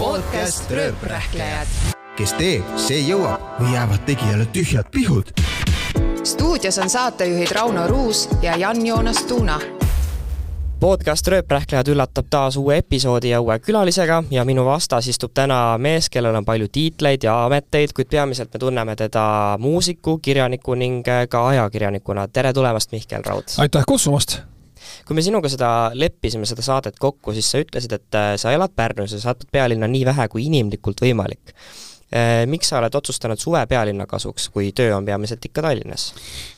podcast Rööprähklejad. kes teeb, see jõuab või jäävad tegijale tühjad pihud. stuudios on saatejuhid Rauno Ruus ja Jan-Joonas Tuuna podcast Rööprähklejad üllatab taas uue episoodi ja uue külalisega ja minu vastas istub täna mees, kellel on palju tiitleid ja ameteid, kuid peamiselt me tunneme teda muusiku, kirjaniku ning ka ajakirjanikuna. tere tulemast, Mihkel Raud! aitäh kutsumast! Kui me sinuga seda leppisime, seda saadet kokku, siis sa ütlesid, et äh, sa elad Pärnus ja satud pealinna nii vähe kui inimlikult võimalik. Miks sa oled otsustanud suve pealinna kasuks, kui töö on peamiselt ikka Tallinnas?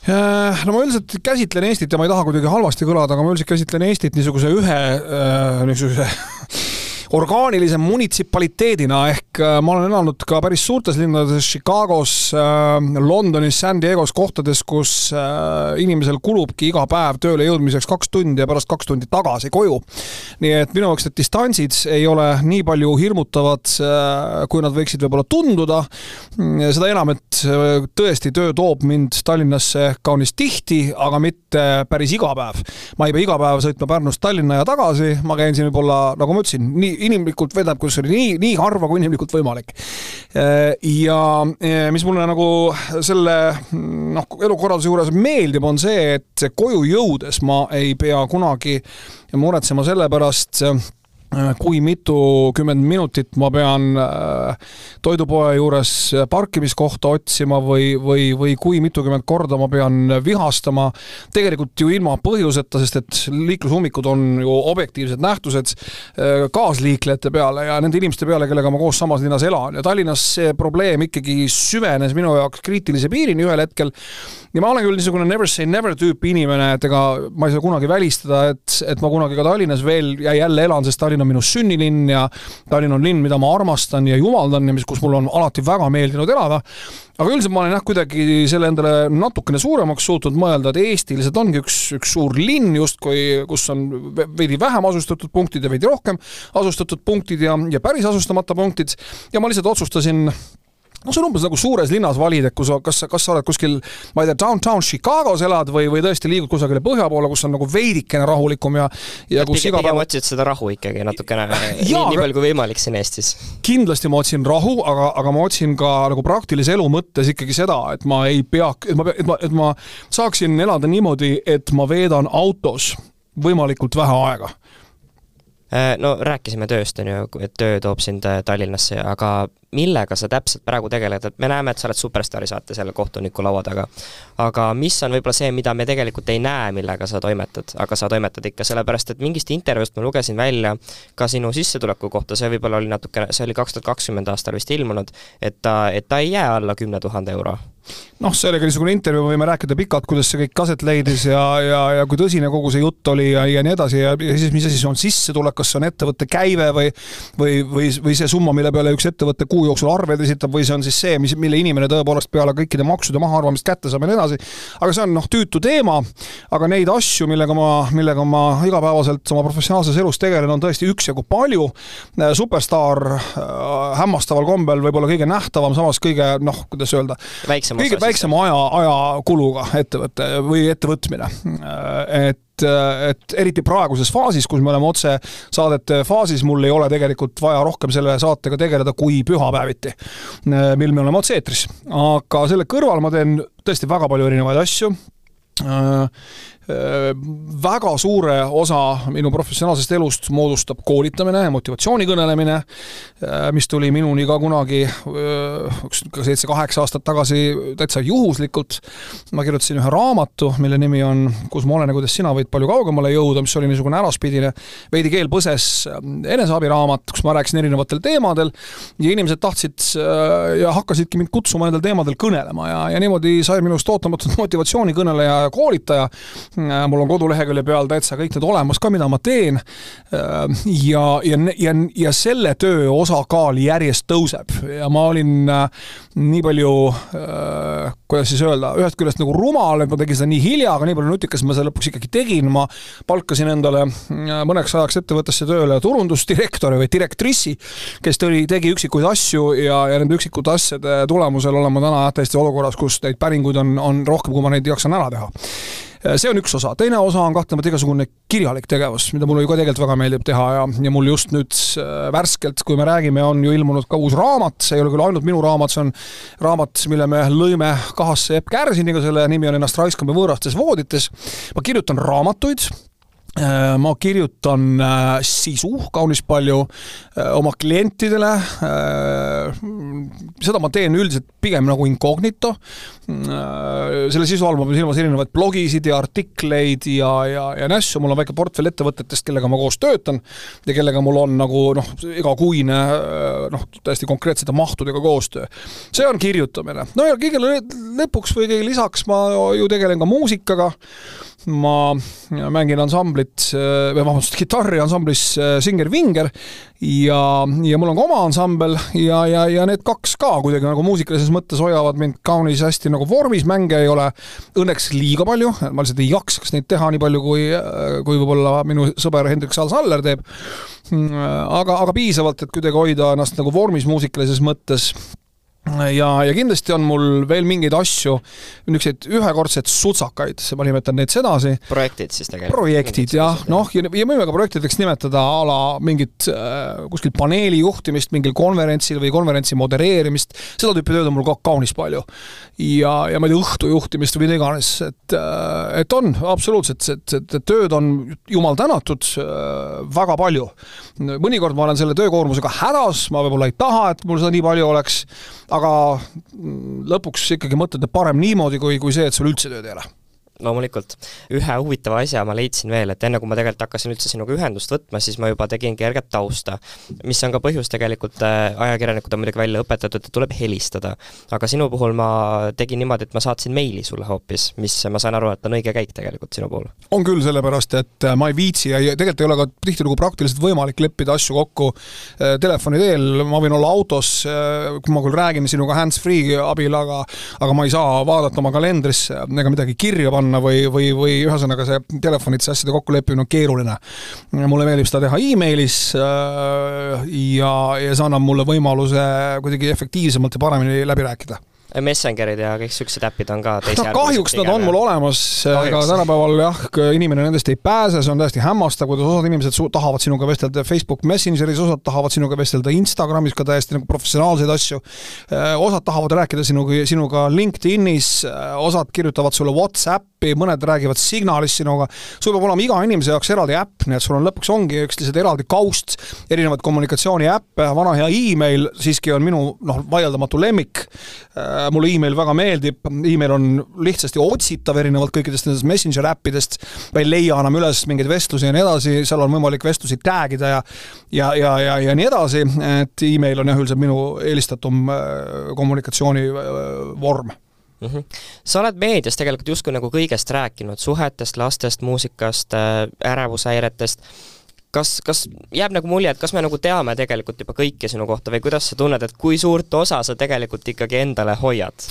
no ma üldiselt käsitlen Eestit ja ma ei taha kuidagi halvasti kõlada, aga ma üldiselt käsitlen Eestit niisuguse ühe niisuguse orgaanilise munitsipaliteedina ehk äh, ma olen elanud ka päris suurtes linnades, Chicagos, Londonis, San Diego's, kohtades, kus äh, inimesel kulubki iga päev tööle jõudmiseks kaks tundi ja pärast kaks tundi tagasi koju. nii et minu jaoks need distantsid ei ole nii palju hirmutavad, äh, kui nad võiksid võib-olla tunduda. seda enam, et tõesti töö toob mind Tallinnasse kaunis tihti, aga mitte päris iga päev. ma ei pea iga päev sõitma Pärnust Tallinna ja tagasi, ma käin siin võib-olla, nagu ma ütlesin, nii inimlikult vedab, kus oli nii, nii harva kui inimlikult võimalik. ja mis mulle nagu selle noh, elukorralduse juures meeldib, on see, et koju jõudes ma ei pea kunagi muretsema selle pärast, kui mitukümmend minutit ma pean toidupoe juures parkimiskohta otsima või, või, või kui mitukümmend korda ma pean vihastama. tegelikult ju ilma põhjuseta, sest et liiklusummikud on ju objektiivsed nähtused kaasliiklejate peale ja nende inimeste peale, kellega ma koos samas linnas elan ja Tallinnas see probleem ikkagi süvenes minu jaoks kriitilise piirini ühel hetkel. Ja ma olen küll niisugune never say never tüüpi inimene, et ega ma ei saa kunagi välistada, et, et ma kunagi ka Tallinnas veel ja jälle elan, sest Tallinn on minu sünnilinn ja Tallinn on linn, mida ma armastan ja jumaldan ja mis, kus mul on alati väga meeldinud elada. aga üldiselt ma olen jah, kuidagi selle endale natukene suuremaks suutnud mõelda, et Eesti lihtsalt ongi üks, üks suur linn justkui, kus on veidi vähem asustatud punktid ja veidi rohkem asustatud punktid ja, ja päris asustamata punktid ja ma lihtsalt otsustasin no see on umbes nagu suures linnas valida, et kui sa, kas, kas sa oled kuskil, ma ei tea, downtown Chicagos elad või, või tõesti liigud kusagile põhja poole, kus on nagu veidikene rahulikum ja, ja kus iga päev. otsid seda rahu ikkagi natukene nii, nii palju kui võimalik siin Eestis. kindlasti ma otsin rahu, aga, aga ma otsin ka nagu praktilise elu mõttes ikkagi seda, et ma ei pea, et ma, et ma, et ma saaksin elada niimoodi, et ma veedan autos võimalikult vähe aega no rääkisime tööst, on ju, et töö toob sind Tallinnasse, aga millega sa täpselt praegu tegeled, et me näeme, et sa oled Superstaari saates jälle kohtuniku laua taga. aga mis on võib-olla see, mida me tegelikult ei näe, millega sa toimetad, aga sa toimetad ikka, sellepärast et mingist intervjuust ma lugesin välja ka sinu sissetuleku kohta, see võib-olla oli natukene, see oli kaks tuhat kakskümmend aastal vist ilmunud, et ta, et ta ei jää alla kümne tuhande euro noh, ka niisugune intervjuu, võime rääkida pikalt, kuidas see kõik aset leidis ja, ja, ja kui tõsine kogu see jutt oli ja, ja nii edasi ja, ja siis, mis asi see on sissetulek, kas see on ettevõtte käive või või, või, või see summa, mille peale üks ettevõte kuu jooksul arveid esitab või see on siis see, mis, mille inimene tõepoolest peale kõikide maksude mahaarvamist kätte saab ja nii edasi. aga see on noh, tüütu teema, aga neid asju, millega ma, millega ma igapäevaselt oma professionaalses elus tegelen, on tõesti üksjagu palju. superstaar äh, hämmastaval kombel võib-olla kõige nähtavam, samas kõige noh, kuidas öelda, kõige väiksema aja, ajakuluga ettevõte või ettevõtmine. et et eriti praeguses faasis, kus me oleme otsesaadete faasis, mul ei ole tegelikult vaja rohkem selle saatega tegeleda kui pühapäeviti, mil me oleme otse-eetris. aga selle kõrval ma teen tõesti väga palju erinevaid asju väga suure osa minu professionaalsest elust moodustab koolitamine motivatsiooni kõnelemine, mis tuli minuni ka kunagi ka seitse-kaheksa aastat tagasi täitsa juhuslikult. ma kirjutasin ühe raamatu, mille nimi on Kus ma olen ja kuidas sina võid palju kaugemale jõuda, mis oli niisugune äraspidine, veidi keel põses eneseabiraamat, kus ma rääkisin erinevatel teemadel ja inimesed tahtsid ja hakkasidki mind kutsuma nendel teemadel kõnelema ja, ja niimoodi sai minust ootamatult motivatsioonikõneleja ja koolitaja mul on kodulehekülje peal täitsa kõik need olemas ka, mida ma teen. ja, ja, ja, ja selle töö osakaal järjest tõuseb. Ja ma olin nii palju, kuidas siis öelda, ühest küljest nagu rumal, et ma tegin seda nii hilja, aga nii palju nutikas ma seda lõpuks ikkagi tegin, ma palkasin endale mõneks ajaks ettevõttesse tööle turundusdirektori või direktrissi, kes tõi, tegi üksikuid asju ja, ja nende üksikute asjade tulemusel olen ma täna täiesti olukorras, kus neid päringuid on, on rohkem, kui ma neid jaksan ära teha see on üks osa, teine osa on kahtlemata igasugune kirjalik tegevus, mida mulle ju ka tegelikult väga meeldib teha ja, ja mul just nüüd värskelt, kui me räägime, on ju ilmunud ka uus raamat, see ei ole küll ainult minu raamat, see on raamat, mille me lõime kahasse Epp Kärsiniga, selle nimi on Ennast raiskame võõrastes voodites. ma kirjutan raamatuid Äh, ma kirjutan äh, sisu kaunis palju äh, oma klientidele. seda ma teen üldiselt pigem nagu incognito. selle sisu all ma pean silmas erinevaid blogisid ja artikleid ja, ja, ja nässu, mul on väike portfell ettevõtetest, kellega ma koos töötan ja kellega mul on nagu noh, igakuine noh, täiesti konkreetsete mahtudega koostöö. see on kirjutamine. no ja kõigele lõpuks või kõige lisaks ma ju tegelen ka muusikaga ma mängin ansamblit, või vabandust, kitarri ansamblis äh, Singer Vinger ja, ja mul on ka oma ansambel ja, ja, ja need kaks ka kuidagi nagu muusikalises mõttes hoiavad mind kaunis hästi nagu vormis, mänge ei ole õnneks liiga palju, ma lihtsalt ei jaksaks neid teha nii palju, kui, kui võib-olla minu sõber Hendrik Sal-Saller teeb. aga, aga piisavalt, et kuidagi hoida ennast nagu vormis muusikalises mõttes ja, ja kindlasti on mul veel mingeid asju, niisuguseid ühekordseid sutsakaid, ma nimetan neid sedasi. projektid siis tegelikult? projektid jah, noh, ja, ja võime ka projektideks nimetada a la mingit äh, kuskil paneeli juhtimist mingil konverentsil või konverentsi modereerimist, seda tüüpi tööd on mul ka kaunis palju. ja, ja ma ei tea, õhtu juhtimist või mida iganes, et, äh, et on absoluutselt, et, et, et tööd on jumal tänatud äh, väga palju. mõnikord ma olen selle töökoormusega hädas, ma võib-olla ei taha, et mul seda nii palju oleks aga lõpuks ikkagi mõtled, et parem niimoodi, kui, kui see, et sul üldse tööd ei ole loomulikult. ühe huvitava asja ma leidsin veel, et enne kui ma tegelikult hakkasin üldse sinuga ühendust võtma, siis ma juba tegin kerget tausta. mis on ka põhjus tegelikult, äh, ajakirjanikud on muidugi välja õpetatud, et tuleb helistada. aga sinu puhul ma tegin niimoodi, et ma saatsin meili sulle hoopis, mis ma saan aru, et on õige käik tegelikult sinu puhul. on küll, sellepärast et äh, ma ei viitsi ja tegelikult ei ole ka tihtilugu praktiliselt võimalik leppida asju kokku äh, telefoni teel, ma võin olla autos, kui ma küll räägin sinuga hands-free abil, aga aga ma ei saa vaadata oma kalendrisse ega midagi kirja panna, panna või, või, või ühesõnaga see telefonitse asjade kokkuleppimine on keeruline. mulle meeldib seda teha emailis äh, ja, ja see annab mulle võimaluse kuidagi efektiivsemalt ja paremini läbi rääkida Messengerid ja kõik siuksed äpid on ka teise no kahjuks nad on mul olemas, aga tänapäeval jah, inimene nendest ei pääse, see on täiesti hämmastav, kuidas osad inimesed tahavad sinuga vestelda Facebook Messengeris, osad tahavad sinuga vestelda Instagramis ka täiesti nagu professionaalseid asju. Äh, osad tahavad rääkida sinuga, sinuga LinkedInis, äh, osad kirjutavad sulle Whatsappi, mõned räägivad Signalis sinuga. sul peab olema iga inimese jaoks eraldi äpp, nii et sul on lõpuks ongi üks lihtsalt eraldi kaust, erinevaid kommunikatsiooniäppe, vana hea email siiski on minu noh, vaieldamatu lemmik äh, Äh, mulle email väga meeldib, email on lihtsasti otsitav erinevalt kõikidest nendest messenger äppidest, ma ei leia enam üles mingeid vestlusi ja nii edasi, seal on võimalik vestlusi tag ida ja ja, ja, ja, ja nii edasi, et email on jah, üldiselt minu eelistatum äh, kommunikatsioonivorm mm. -hmm. sa oled meedias tegelikult justkui nagu kõigest rääkinud, suhetest, lastest, muusikast, äh, ärevushäiretest kas, kas jääb nagu mulje, et kas me nagu teame tegelikult juba kõike sinu kohta või kuidas sa tunned, et kui suurt osa sa tegelikult ikkagi endale hoiad?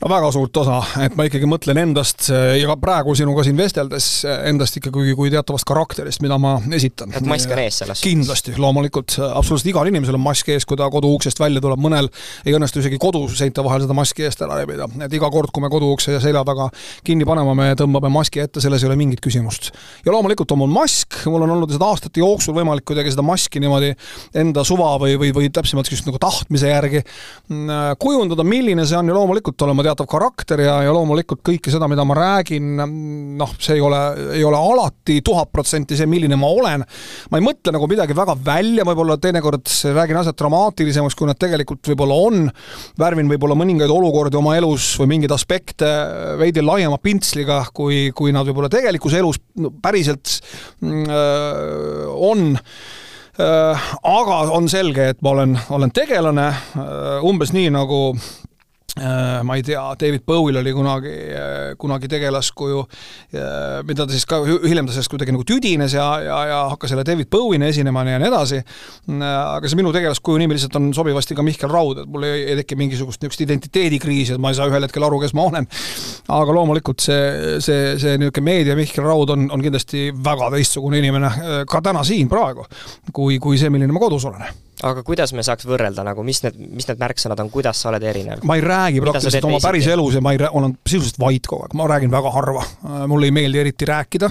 No väga suurt osa, et ma ikkagi mõtlen endast ja ka praegu sinuga siin vesteldes endast ikkagi kui teatavast karakterist, mida ma esitan. et mask on ees selles suhtes? kindlasti, loomulikult, absoluutselt igal inimesel on mask ees, kui ta koduuksest välja tuleb, mõnel ei õnnestu isegi koduseinte vahel seda maski eest ära rebida, et iga kord, kui me koduukse selja taga kinni paneme, me tõmbame maski ette, selles ei ole mingit küsimust. ja loomulikult on mul mask, mul on olnud seda aastate jooksul võimalik kuidagi seda maski niimoodi enda suva või, või, või täpsemalt just nagu tahtmise järgi mm, kujundada, milline see on ja loomulikult olen ma teatav karakter ja, ja loomulikult kõike seda, mida ma räägin, noh, see ei ole, ei ole alati tuhat protsenti see, milline ma olen. ma ei mõtle nagu midagi väga välja, võib-olla teinekord räägin asjad dramaatilisemaks, kui nad tegelikult võib-olla on. värvin võib-olla mõningaid olukordi oma elus või mingeid aspekte veidi laiema pintsliga, kui, kui nad võib-olla tegelikus elus päriselt mm, äh, on äh, aga on selge, et ma olen, olen tegelane äh, umbes nii, nagu ma ei tea, David Bowie'l oli kunagi, äh, kunagi tegelaskuju, äh, mida ta siis ka hiljem ta sellest kuidagi nagu tüdines ja, ja, ja hakkas jälle David Bowie'na esinema ja nii edasi. aga see minu tegelaskuju nimi lihtsalt on sobivasti ka Mihkel Raud, et mul ei, ei teki mingisugust niisugust identiteedikriisi, et ma ei saa ühel hetkel aru, kes ma olen. aga loomulikult see, see, see niisugune meedia Mihkel Raud on, on kindlasti väga teistsugune inimene ka täna siin praegu, kui, kui see, milline ma kodus olen aga kuidas me saaks võrrelda nagu, mis need, mis need märksõnad on, kuidas sa oled erinev? ma ei räägi praktiliselt oma päris elus ja ma ei, olen sisuliselt vait kogu aeg, ma räägin väga harva. mulle ei meeldi eriti rääkida,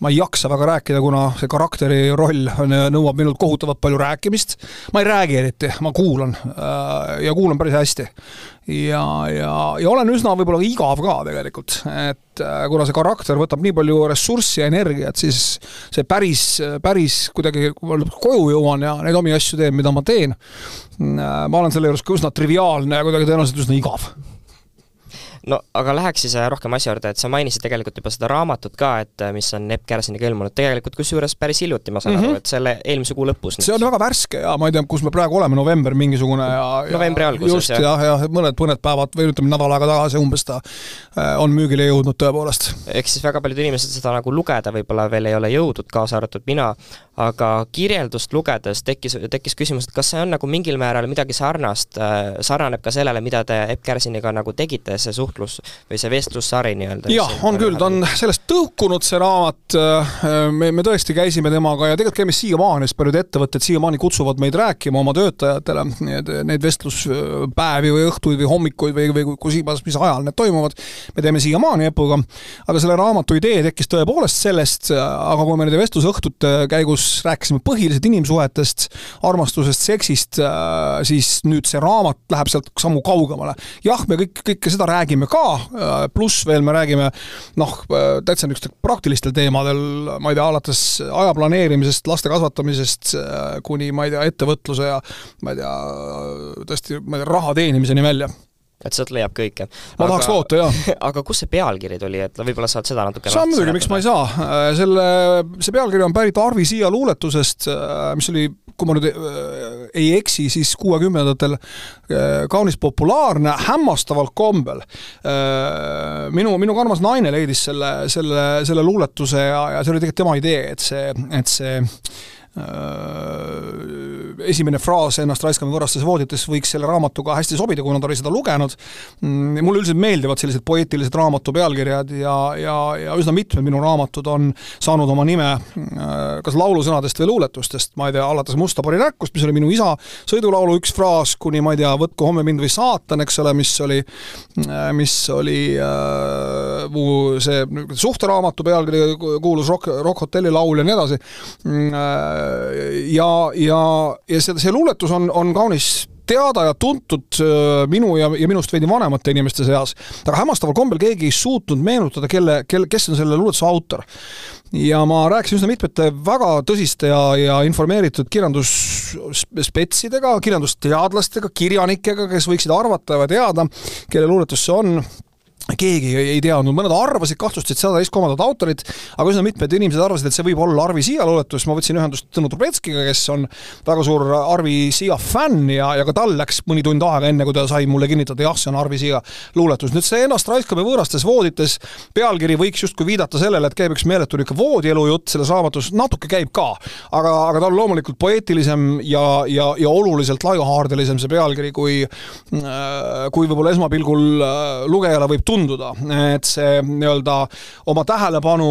ma ei jaksa väga rääkida, kuna see karakteri roll nõuab minult kohutavalt palju rääkimist. ma ei räägi eriti, ma kuulan äh, ja kuulan päris hästi ja, ja, ja olen üsna võib-olla igav ka tegelikult, et äh, kuna see karakter võtab nii palju ressurssi ja energiat, siis see päris, päris kuidagi, kui ma koju jõuan ja neid omi asju teen, mida ma teen, äh, ma olen selle juures ka üsna triviaalne ja kuidagi tõenäoliselt üsna igav no aga läheks siis äh, rohkem asja juurde, et sa mainisid tegelikult juba seda raamatut ka, et äh, mis on Epp Kärsiniga ilmunud, tegelikult kusjuures päris hiljuti, ma saan mm -hmm. aru, et selle eelmise kuu lõpus. see on väga värske ja ma ei tea, kus me praegu oleme, november mingisugune ja, ja novembri alguses, just, jah, jah, ja, mõned, mõned päevad või ütleme, nädal aega tagasi umbes ta äh, on müügile jõudnud tõepoolest. eks siis väga paljud inimesed seda nagu lugeda võib-olla veel ei ole jõudnud, kaasa arvatud mina, aga kirjeldust lugedes tekkis, tekkis küsimus, et kas see on nagu mingil määral midagi sarnast, sarnaneb ka sellele, mida te Epp Kärsiniga nagu tegite, see suhtlus suhtlus või see vestlussari nii-öelda. jah, on küll, ta on sellest tõukunud, see raamat, me, me tõesti käisime temaga ja tegelikult käime siiamaani, sest paljud ettevõtted siiamaani kutsuvad meid rääkima oma töötajatele neid, neid vestluspäevi või õhtuid või hommikuid või, või kus iganes, mis ajal need toimuvad. me teeme siiamaani Epuga, aga selle raamatu idee tekkis tõepoolest sellest, aga kui me nende vestlusõhtute käigus rääkisime põhiliselt inimsuhetest, armastusest, seksist, siis nüüd see raamat läheb sealt sammu kaugemale. jah, me kõik, kõike seda räägime räägime ka, äh, pluss veel me räägime noh, äh, täitsa niisugustel praktilistel teemadel, ma ei tea, alates aja planeerimisest, laste kasvatamisest äh, kuni ma ei tea, ettevõtluse ja ma ei tea, tõesti, ma ei tea, raha teenimiseni välja et sealt leiab kõike. ma aga, tahaks loota, jaa. aga kust see pealkiri tuli, et võib-olla saad seda natuke saan muidugi, miks ma ei saa. selle, see pealkiri on pärit Arvi Siia luuletusest, mis oli kui ma nüüd äh, ei eksi, siis kuuekümnendatel äh, kaunis populaarne, hämmastaval kombel. Äh, minu, minu armas naine leidis selle, selle, selle luuletuse ja, ja see oli tegelikult tema idee, et see, et see Äh, esimene fraas ennast raiskame võõrastes voodites võiks selle raamatuga hästi sobida, kui nad olid seda lugenud. Mm, mulle üldiselt meeldivad sellised poeetilised raamatu pealkirjad ja, ja, ja üsna mitmed minu raamatud on saanud oma nime äh, kas laulusõnadest või luuletustest, ma ei tea, alates Musta pori räkkust, mis oli minu isa sõidulaulu üks fraas, kuni ma ei tea, võtku homme mind või saatan, eks ole, mis oli, äh, mis oli äh, mu see suhteraamatu pealkiri, kuulus Rock, Rock Hotelli laul ja nii edasi äh, ja, ja, ja see, see luuletus on, on kaunis teada ja tuntud äh, minu ja, ja minust veidi vanemate inimeste seas, aga hämmastaval kombel keegi ei suutnud meenutada, kelle, kelle, kes on selle luuletuse autor. ja ma rääkisin üsna mitmete väga tõsiste ja, ja informeeritud kirjandusspetsidega, kirjandusteadlastega, kirjanikega, kes võiksid arvata või teada, kelle luuletus see on keegi ei teadnud, mõned arvasid, kahtlustasid seda teist kolmandat autorit, aga üsna mitmed inimesed arvasid, et see võib olla Arvi Siia luuletus, ma võtsin ühendust Tõnu Trubetskiga, kes on väga suur Arvi Siia fänn ja, ja ka tal läks mõni tund aega, enne kui ta sai mulle kinnitada, jah, see on Arvi Siia luuletus. nüüd see Ennast raiskame võõrastes voodites, pealkiri võiks justkui viidata sellele, et käib üks meeletu niisugune voodielu jutt selles raamatus, natuke käib ka, aga, aga ta on loomulikult poeetilisem ja, ja, ja oluliselt laiahaardelisem see pealkiri, kui äh, kui võib-olla esmapilgul äh, lugejale võib tunduda, et see nii-öelda oma tähelepanu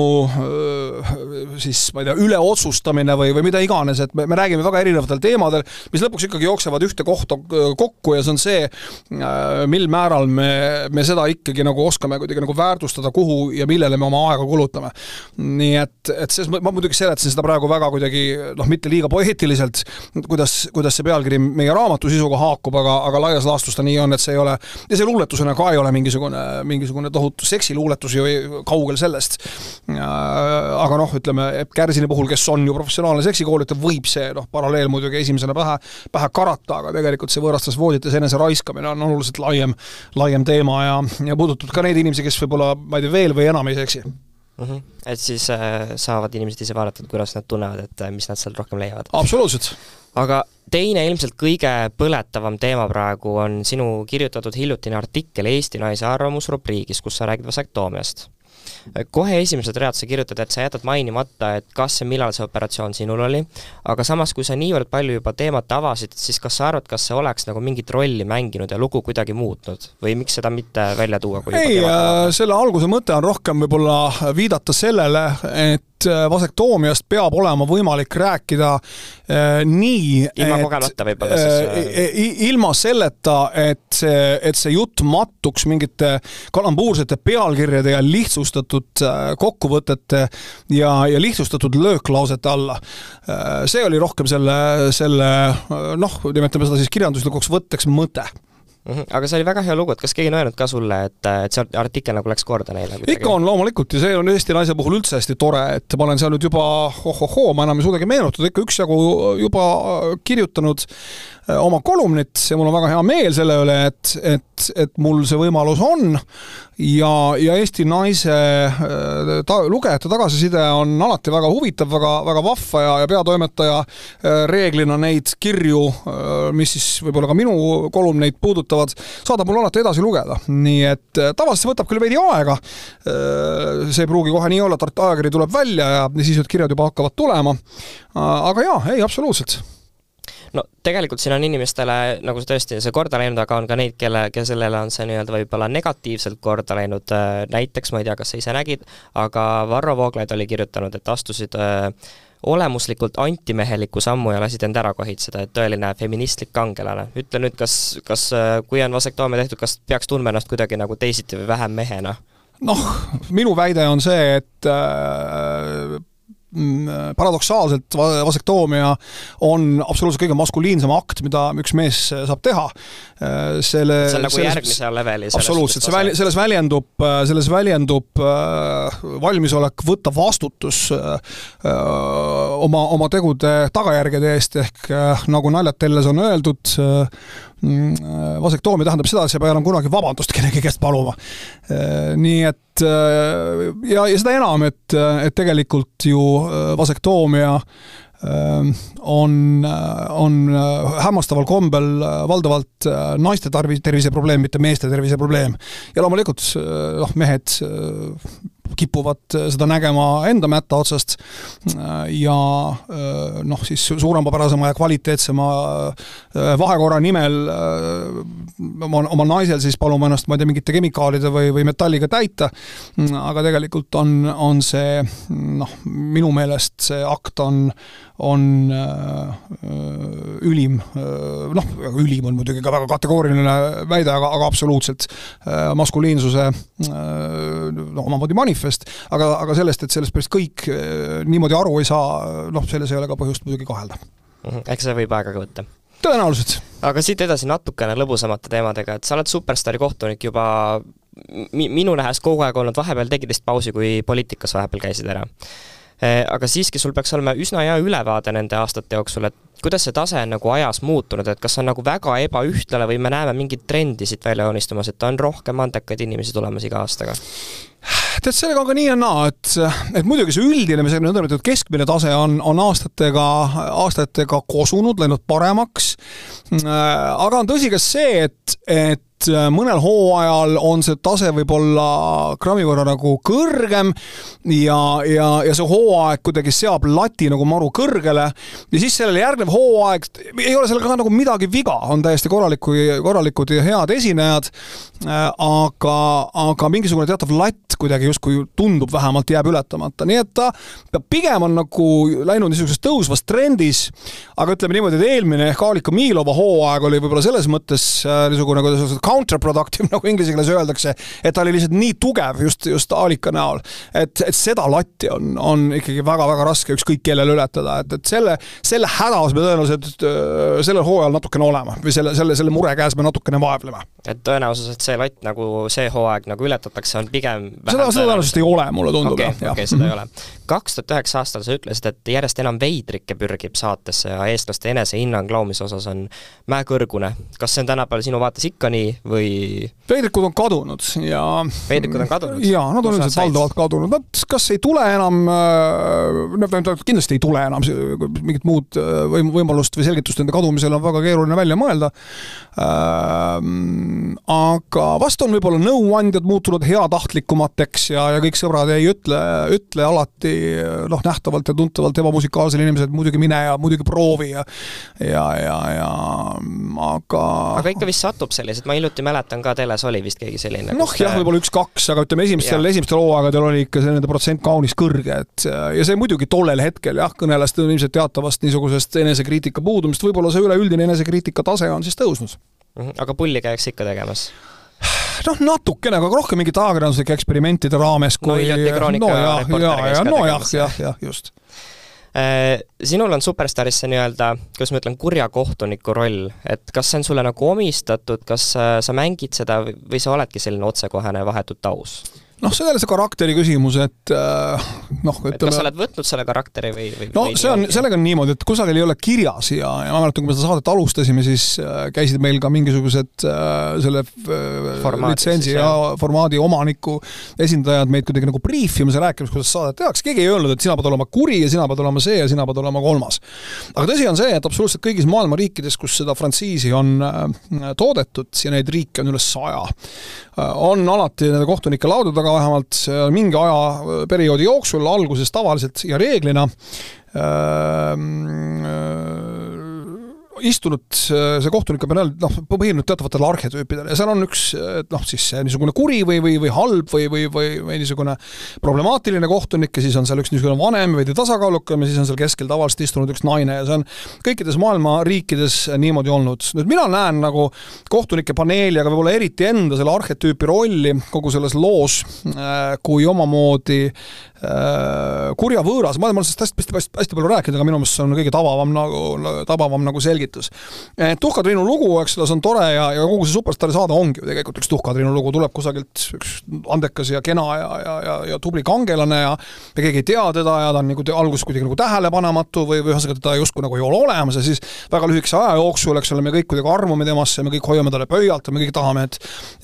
siis ma ei tea, üleotsustamine või, või mida iganes, et me, me räägime väga erinevatel teemadel, mis lõpuks ikkagi jooksevad ühte kohta kokku ja see on see, mil määral me, me seda ikkagi nagu oskame kuidagi nagu väärtustada, kuhu ja millele me oma aega kulutame. nii et, et selles, ma muidugi seletasin seda praegu väga kuidagi noh, mitte liiga poeetiliselt, kuidas, kuidas see pealkiri meie raamatu sisuga haakub, aga, aga laias laastus ta nii on, et see ei ole, ja see luuletusena ka ei ole mingisugune, mingi mingisugune tohutu seksiluuletus ju kaugel sellest. aga noh, ütleme Epp Kärsini puhul, kes on ju professionaalne seksikoolitaja, võib see noh, paralleel muidugi esimesena pähe, pähe karata, aga tegelikult see võõrastes voodites enese raiskamine on oluliselt laiem, laiem teema ja, ja puudutab ka neid inimesi, kes võib-olla, ma ei tea, veel või enam ei seksi mm. -hmm. et siis äh, saavad inimesed ise vaadata, kuidas nad tunnevad, et äh, mis nad sealt rohkem leiavad. absoluutselt. Aga teine ilmselt kõige põletavam teema praegu on sinu kirjutatud hiljutine artikkel Eesti naise arvamus rubriigis, kus sa räägid vasektoomiast kohe esimesed read sa kirjutad, et sa jätad mainimata, et kas ja millal see operatsioon sinul oli, aga samas, kui sa niivõrd palju juba teemat avasid, siis kas sa arvad, kas see oleks nagu mingit rolli mänginud ja lugu kuidagi muutnud või miks seda mitte välja tuua? ei, äh, selle alguse mõte on rohkem võib-olla viidata sellele, et Äh, vasektoomiast peab olema võimalik rääkida äh, nii, ilma kogemata võib-olla siis äh, ilma selleta, et see, et see jutt mattuks mingite kalambuursete pealkirjade ja lihtsustatud äh, kokkuvõtete ja, ja lihtsustatud lööklausete alla äh,. see oli rohkem selle, selle noh, nimetame seda siis kirjanduslikuks võtteks mõte mm. -hmm. aga see oli väga hea lugu, et kas keegi on öelnud ka sulle, et, et see artikkel nagu läks korda neile? ikka on loomulikult ja see on Eesti naise puhul üldse hästi tore, et ma olen seal nüüd juba ohohoo, ma enam ei suudagi meenutada, ikka üksjagu juba kirjutanud äh, oma kolumnit ja mul on väga hea meel selle üle, et, et, et mul see võimalus on ja, ja Eesti naise äh, ta, lugejate tagasiside on alati väga huvitav, väga, väga vahva ja, ja peatoimetaja äh, reeglina neid kirju, mis siis võib-olla ka minu kolumneid puudutavad, saadab mul alati edasi lugeda. nii et äh, tavaliselt võtab küll veidi aega. Äh, see ei pruugi kohe nii olla, et ajakiri tuleb välja ja siis need kirjad juba hakkavad tulema. Äh, aga jaa, ei, absoluutselt no tegelikult siin on inimestele nagu tõesti see korda läinud, aga on ka neid, kelle, kellele on see nii-öelda võib-olla negatiivselt korda läinud, näiteks ma ei tea, kas sa ise nägid, aga Varro Vooglaid oli kirjutanud, et astusid äh, olemuslikult antimeheliku sammu ja lasid end ära kohitseda, et tõeline feministlik kangelane. ütle nüüd, kas, kas kui on vasektoomia tehtud, kas peaks tundma ennast kuidagi nagu teisiti või vähem mehena? noh, minu väide on see, et äh, paradoksaalselt vasektoomia on absoluutselt kõige maskuliinsem akt, mida üks mees saab teha. selle see on nagu selles, järgmise leveli absoluutselt, see väl-, selles väljendub, selles väljendub äh, valmisolek võtta vastutus äh, oma, oma tegude tagajärgede eest, ehk äh, nagu naljad telles on öeldud, mm, vasektoomia tähendab seda, et sa ei pea enam kunagi vabandust kellegi käest paluma. nii et Äh, ja, ja seda enam, et, et tegelikult ju äh, vasektoomia on, on hämmastaval kombel valdavalt naiste tarvi, terviseprobleem, mitte meeste terviseprobleem. ja loomulikult noh, mehed kipuvad seda nägema enda mätta otsast. Ja noh, siis suuremapärasema ja kvaliteetsema vahekorra nimel oma, oma naisel siis paluma ennast, ma ei tea, mingite kemikaalide või, või metalliga täita, aga tegelikult on, on see noh, minu meelest see akt on, on ülim, noh, ülim on muidugi ka väga kategooriline väide, aga, aga absoluutselt maskuliinsuse no omamoodi manifest, aga, aga sellest, et sellest päris kõik eh, niimoodi aru ei saa, noh, selles ei ole ka põhjust muidugi kahelda. Mhm, eks see võib aega ka võtta tõenäoliselt. aga siit edasi natukene lõbusamate teemadega, et sa oled superstaari kohtunik juba mi-, minu nähes kogu aeg olnud, vahepeal tegid vist pausi, kui poliitikas vahepeal käisid ära. Eh, aga siiski sul peaks olema üsna hea ülevaade nende aastate jooksul, et kuidas see tase on nagu ajas muutunud, et kas on nagu väga ebaühtlane või me näeme mingit trendi siit välja joonistumas, et on rohkem andekaid inimesi tulemas iga aastaga? tead, sellega on ka nii ja naa, et, et muidugi see üldine, see nõndanimetatud keskmine tase on, on aastatega, aastatega kosunud, läinud paremaks. aga on tõsi ka see, et, et mõnel hooajal on see tase võib-olla grammi võrra nagu kõrgem ja, ja, ja see hooaeg kuidagi seab lati nagu maru kõrgele ja siis sellele järgnev hooaeg, ei ole sellega ka nagu midagi viga, on täiesti korraliku, korralikud ja head esinejad, aga, aga mingisugune teatav latt kuidagi justkui tundub vähemalt jääb ületamata, nii et ta pigem on nagu läinud niisuguses tõusvas trendis, aga ütleme niimoodi, et eelmine ehk Alika Miilova hooaeg oli võib-olla selles mõttes äh, niisugune, kuidas counterproductive, nagu inglise keeles öeldakse, et ta oli lihtsalt nii tugev just, just Alika näol, et, et seda latti on, on ikkagi väga-väga raske ükskõik kellele ületada, et, et selle, selle hädas me tõenäoliselt äh, sellel hooajal natukene oleme või selle, selle, selle mure käes me natukene vaevleme. et tõenäosus, et see latt nagu see hooaeg nagu ületatakse, on pigem seda, seda tõenäoliselt ei ole, mulle tundub okay,. okei okay,, seda ei ole. Kaks tuhat üheksa aastal sa ütlesid, et järjest enam veidrikke pürgib saatesse ja eestlaste enesehinnang laulmise osas on mäekõrgune. kas see on tänapäeval sinu vaates ikka nii või? veidrikud on kadunud ja veidrikud on kadunud? jaa, nad on üldiselt valdavalt kadunud, nad kas ei tule enam, äh, no kindlasti ei tule enam, mingit muud äh, võim-, võimalust või selgitust nende kadumisele on väga keeruline välja mõelda ähm,. Aga vast on võib-olla nõuandjad muutunud heatahtlikumateks ja, ja kõik sõbrad ei ütle, ütle alati noh, nähtavalt ja tuntavalt ebamusikaalsele inimesele, et muidugi mine ja muidugi proovi ja ja, ja, ja aga aga ikka vist satub selliseid, ma hiljuti mäletan ka teles oli vist keegi selline. noh jah, võib-olla üks-kaks, aga ütleme, esimestel, esimestel hooaegadel oli ikka see nende protsent kaunis kõrge, et ja see muidugi tollel hetkel jah, kõneles ilmselt teatavast niisugusest enesekriitika puudumist, võib-olla see üleüldine enesekriitika tase on siis tõusnud. Mhm, aga pulli käiakse ikka tegemas? Noh, natukene, aga rohkem mingite ajakirjanduslike eksperimentide raames kui no hiljuti Kroonika no, jah, reporter käis ja, ka no tegemas. jah, jah, just. Äh, sinul on Superstaris see nii-öelda, kuidas ma ütlen, kurja kohtuniku roll, et kas see on sulle nagu omistatud, kas äh, sa mängid seda või- sa oledki selline otsekohene vahetult aus? Noh, see on jälle see karakteri küsimus, et äh, noh, et kas sa ütleme oled võtnud selle karakteri või, või no või see on, sellega on niimoodi, et kusagil ei ole kirjas ja, ja ma mäletan, kui me seda saadet alustasime, siis äh, käisid meil ka mingisugused äh, selle Formaadi litsentsi ja formaadi omaniku esindajad meid kuidagi nagu briifimas ja rääkimas, kuidas saadet tehakse, keegi ei öelnud, et sina pead olema kuri ja sina pead olema see ja sina pead olema kolmas. aga tõsi on see, et absoluutselt kõigis maailma riikides, kus seda frantsiisi on toodetud ja neid riike on üle saja, on alati nende kohtunike laudade taga vähemalt äh, mingi ajaperioodi jooksul, alguses tavaliselt ja reeglina ähm, äh, istunud äh, see kohtunik on öelnud, noh, põhinenud teatavatele arhetüüpidele ja seal on üks et noh, siis niisugune kuri või, või, või halb või, või, või, või niisugune problemaatiline kohtunik ja siis on seal üks niisugune vanem veidi tasakaalukam ja siis on seal keskel tavaliselt istunud üks naine ja see on kõikides maailma riikides niimoodi olnud. nüüd mina näen nagu kohtunike paneeli, aga võib-olla eriti enda selle arhetüüpi rolli kogu selles loos äh, kui omamoodi äh, kurja võõras, ma olen sellest hästi, hästi, hästi, palju rääkinud, aga minu meelest see on kõige tabavam nagu, tabavam nagu selgitus. Tuhka Triinu lugu, eks ole, see on tore ja, ja kogu see Superstaari saade ongi ju tegelikult üks Tuhka Triinu lugu, tuleb kusagilt üks andekas ja kena ja, ja, ja, ja tubli kangelane ja ja keegi ei tea teda ja ta on nagu alguses kuidagi nagu tähelepanematu või, või ühesõnaga teda justkui nagu ei ole olemas ja siis väga lühikese aja jooksul, eks ole, me kõik kuidagi armume temasse, me kõik hoiame talle pöialt ja me kõik tahame, et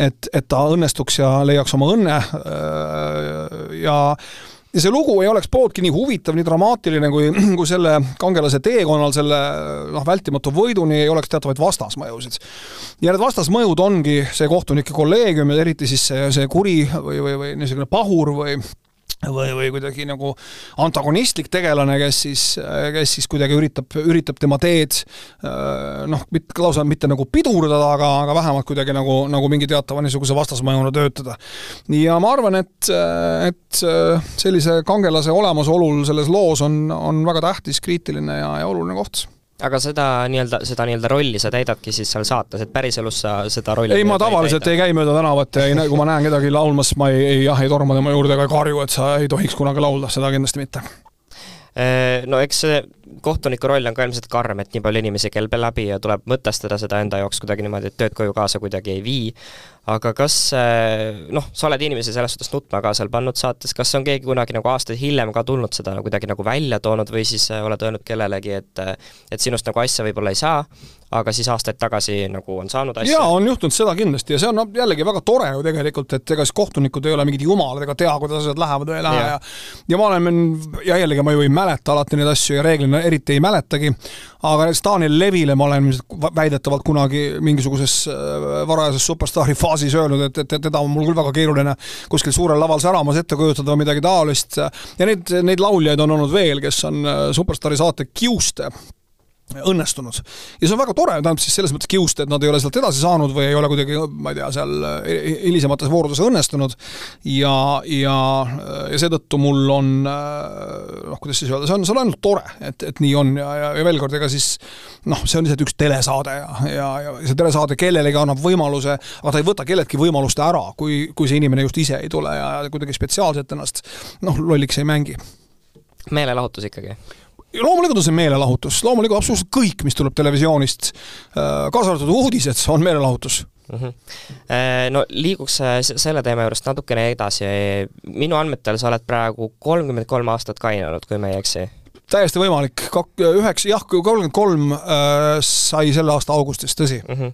et, et ta õnnestuks ja leiaks oma õnne äh, ja ja see lugu ei oleks pooltki nii huvitav, nii dramaatiline, kui, kui selle kangelase teekonnal selle noh, vältimatu võiduni ei oleks teatavaid vastasmõjusid. ja need vastasmõjud ongi see kohtunike kolleegium ja eriti siis see, see kuri või, või, või niisugune pahur või või, või kuidagi nagu antagonistlik tegelane, kes siis, kes siis kuidagi üritab, üritab tema teed noh, mitte lausa mitte nagu pidurdada, aga, aga vähemalt kuidagi nagu, nagu mingi teatava niisuguse vastasmõjuna töötada. ja ma arvan, et, et sellise kangelase olemasolul selles loos on, on väga tähtis, kriitiline ja, ja oluline koht aga seda nii-öelda, seda nii-öelda rolli sa täidadki siis seal saates, et päriselus sa seda rolli ei, ma tavaliselt ei käi mööda tänavat ja ei, näe- kui ma näen kedagi laulmas, ma ei, ei jah, ei torma tema juurde ega ei karju, et sa ei tohiks kunagi laulda, seda kindlasti mitte. Eh, No eks see kohtuniku roll on ka ilmselt karm, et nii palju inimesi käib läbi ja tuleb mõtestada seda enda jaoks kuidagi niimoodi, et tööd koju kaasa kuidagi ei vii, aga kas eh, noh, sa oled inimesi selles suhtes nutma ka seal pannud saates, kas on keegi kunagi nagu aastaid hiljem ka tulnud seda nagu kuidagi nagu välja toonud või siis eh, oled öelnud kellelegi, et et sinust nagu asja võib-olla ei saa, aga siis aastaid tagasi nagu on saanud asja? jaa, on juhtunud seda kindlasti ja see on noh, jällegi väga tore ju tegelikult, et ega siis kohtunikud ei ole mingid jumalad ega tea, kuidas asjad lähevad või ei lähe Jah. ja ja ma olen, ja jällegi ma ju ei mäleta alati neid asju ja reeglina eriti ei mäletagi, aga Daniel Levile ma olen väidetavalt kunagi mingisuguses äh, varajases superstaari faasis öelnud, et, et, et teda on mul küll väga keeruline kuskil suurel laval säramas ette kujutada või midagi taolist. Ja neid, neid lauljaid on olnud veel, kes on äh, superstaari saate kiuste õnnestunud. ja see on väga tore, tähendab siis selles mõttes kiuste, et nad ei ole sealt edasi saanud või ei ole kuidagi, ma ei tea, seal hilisemates voorudes õnnestunud ja, ja, ja seetõttu mul on noh, kuidas siis öelda, see on, see on ainult tore, et, et nii on ja, ja, ja veel kord, ega siis noh, see on lihtsalt üks telesaade ja, ja, ja see telesaade kellelegi annab võimaluse, aga ta ei võta kelleltki võimalust ära, kui, kui see inimene just ise ei tule ja kuidagi spetsiaalselt ennast noh, lolliks ei mängi meelelahutus ikkagi? Loomulikult on see meelelahutus, loomulikult absoluutselt kõik, mis tuleb televisioonist, äh, kaasa arvatud uudised, on meelelahutus mm. -hmm. No liiguks äh, selle teema juurest natukene edasi. minu andmetel sa oled praegu kolmkümmend kolm aastat kainenud, kui ma ei eksi täiesti võimalik, kak-, üheksa, jah, kolmkümmend kolm sai selle aasta augustis, tõsi mm. -hmm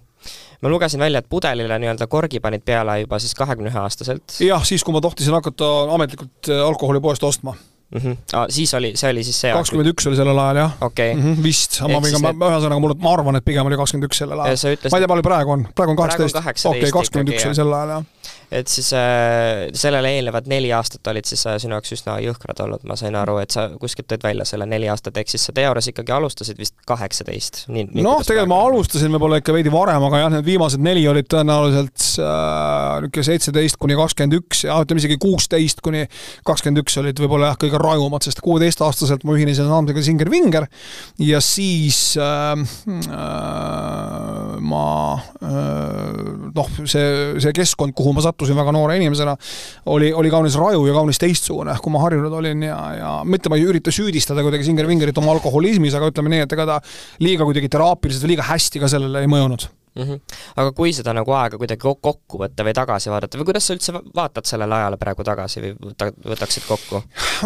ma lugesin välja, et pudelile nii-öelda korgi panid peale juba siis kahekümne ühe aastaselt. jah, siis kui ma tohtisin hakata ametlikult äh, alkoholipoest ostma mm. -hmm. Ah, siis oli, see oli siis see kakskümmend üks oli sellel ajal, jah okay.. Mm -hmm, vist, ma võin ka, ühesõnaga mul, ma arvan, et pigem oli kakskümmend üks sellel ajal. ma ei tea, palju praegu on, praegu on kaheksateist, okei, kakskümmend üks oli sel ajal, jah et siis äh, sellele eelnevad neli aastat olid siis äh, sinu jaoks üsna jõhkrad olnud, ma sain aru, et sa kuskilt tõid välja selle neli aastat, ehk siis sa teoorias ikkagi alustasid vist kaheksateist. noh, tegelikult ma alustasin võib-olla ikka veidi varem, aga jah, need viimased neli olid tõenäoliselt äh, niisugune seitseteist kuni kakskümmend üks ja ütleme isegi kuusteist kuni kakskümmend üks olid võib-olla jah, kõige rajumad, sest kuueteistaastaselt ma ühinesin saamisega Singer Vinger ja siis äh, äh, ma äh, noh, see, see keskkond, kuhu ma sattusin väga noore inimesena, oli, oli kaunis raju ja kaunis teistsugune, kui ma harjunud olin ja, ja mitte ma ei ürita süüdistada kuidagi Singer Vingerit oma alkoholismis, aga ütleme nii, et ega ta liiga kuidagi teraapiliselt või liiga hästi ka sellele ei mõjunud mm. -hmm. aga kui seda nagu aega kuidagi kokku võtta või tagasi vaadata või kuidas sa üldse vaatad sellele ajale praegu tagasi või võta, võtaksid kokku?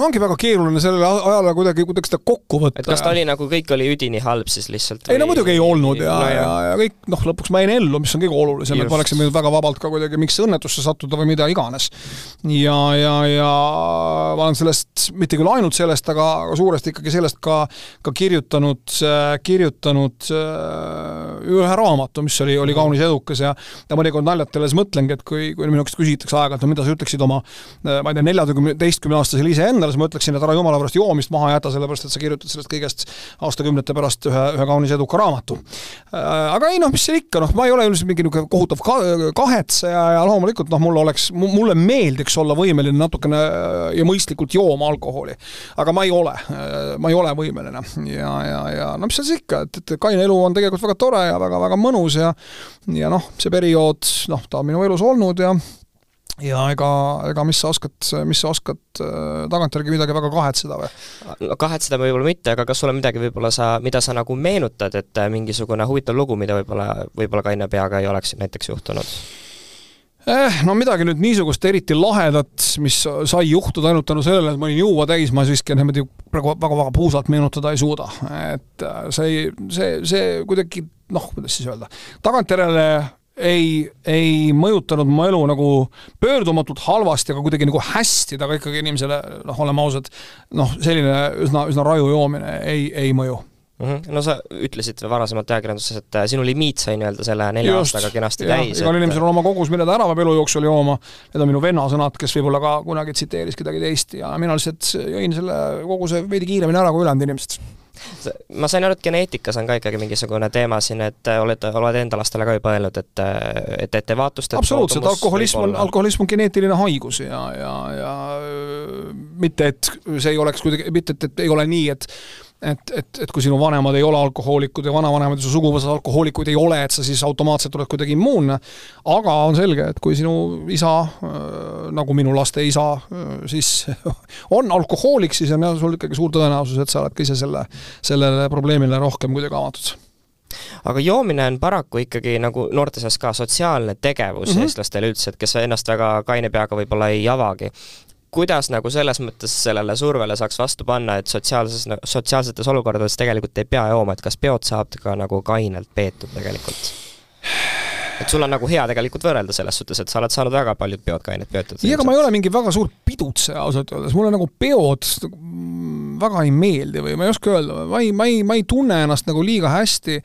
ongi väga keeruline sellele ajale kuidagi, kuidagi seda kokku võtta. et kas ta oli nagu, kõik oli üdini halb siis lihtsalt? ei no muidugi ei olnud ja no,, ja, ja kõik noh, lõpuks ma jäin ellu, mis on kõige olulisem, et ma oleksin võinud väga vabalt ka kuidagi mingisse õnnetusse sattuda või mida iganes. ja, ja, ja ma olen sellest, mitte küll ainult sellest, aga, suuresti ikkagi sellest ka, ka kirjutanud, kirjutanud äh, ühe raamatu, mis mis oli, oli kaunis edukas ja ja mõnikord naljatades mõtlengi, et kui, kui minu käest küsitakse aeg-ajalt, no mida sa ütleksid oma ma ei tea, neljateistkümneaastasele iseendale, siis ma ütleksin, et ära jumala pärast joomist maha jäta, sellepärast et sa kirjutad sellest kõigest aastakümnete pärast ühe, ühe kaunis eduka raamatu. aga ei noh, mis seal ikka, noh, ma ei ole üldiselt mingi niisugune kohutav ka, kahetseja ja loomulikult noh, mul oleks, mulle meeldiks olla võimeline natukene ja mõistlikult jooma alkoholi. aga ma ei ole, ma ei ole võimeline ja, ja, ja no mis seal siis ikka, et, et kaine elu on tegelikult väga tore ja väga-väga mõnus ja ja ja noh, see periood, noh, ta on minu elus olnud ja ja ega, ega mis sa oskad, mis sa oskad äh, tagantjärgi midagi väga kahetseda või? no kahetseda võib-olla mitte, aga kas sul on midagi võib-olla sa, mida sa nagu meenutad, et äh, mingisugune huvitav lugu, mida võib-olla, võib-olla kaine peaga ei oleks näiteks juhtunud? Eh,? no midagi nüüd niisugust eriti lahedat, mis sai juhtuda ainult tänu sellele, et ma olin juua täis, ma siiski niimoodi praegu väga-väga puusalt meenutada ei suuda. et äh, see, see, see kuidagi noh, kuidas siis öelda, tagantjärele ei, ei mõjutanud mu elu nagu pöördumatult halvasti, aga kuidagi nagu hästi, aga ikkagi inimesele, noh, oleme ausad, noh, selline üsna, üsna raju joomine ei, ei mõju mm. -hmm. no sa ütlesid varasemalt ajakirjanduses, et äh, sinu limiit sai nii-öelda selle nelja Just, aastaga kenasti ja, täis. igal et... inimesel on oma kogus, mille ta ära peab elu jooksul jooma. Need on minu venna sõnad, kes võib-olla ka kunagi tsiteeris kedagi teist ja mina lihtsalt jõin selle koguse veidi kiiremini ära kui ülejäänud inimesed ma sain aru, et geneetikas on ka ikkagi mingisugune teema siin, et äh, oled, oled enda lastele ka juba öelnud, et, äh, et ettevaatust et absoluutselt, alkoholism on, alkoholism on geneetiline haigus ja, ja, ja mitte, et see ei oleks kuidagi, mitte, et, et ei ole nii, et et, et, et kui sinu vanemad ei ole alkohoolikud ja vanavanemad ja su suguvõsad alkohoolikuid ei ole, et sa siis automaatselt oled kuidagi immuunne. aga on selge, et kui sinu isa, äh, nagu minu laste isa, äh, siis on alkohoolik, siis on jah, sul ikkagi suur tõenäosus, et sa oled ka ise selle, sellele probleemile rohkem kuidagi avatud aga joomine on paraku ikkagi nagu noorte seas ka sotsiaalne tegevus mm -hmm. eestlastele üldse, et kes ennast väga kaine peaga võib-olla ei avagi kuidas nagu selles mõttes sellele survele saaks vastu panna, et sotsiaalses, sotsiaalsetes olukordades tegelikult ei pea jooma, et kas peod saab ka nagu kainelt peetud tegelikult? et sul on nagu hea tegelikult võrrelda selles suhtes, et sa oled saanud väga paljud peod kainelt peetud. ei, aga ma ei ole mingi väga suur pidutseja ausalt öeldes, mulle nagu peod väga ei meeldi või ma ei oska öelda, ma ei, ma ei, ma ei tunne ennast nagu liiga hästi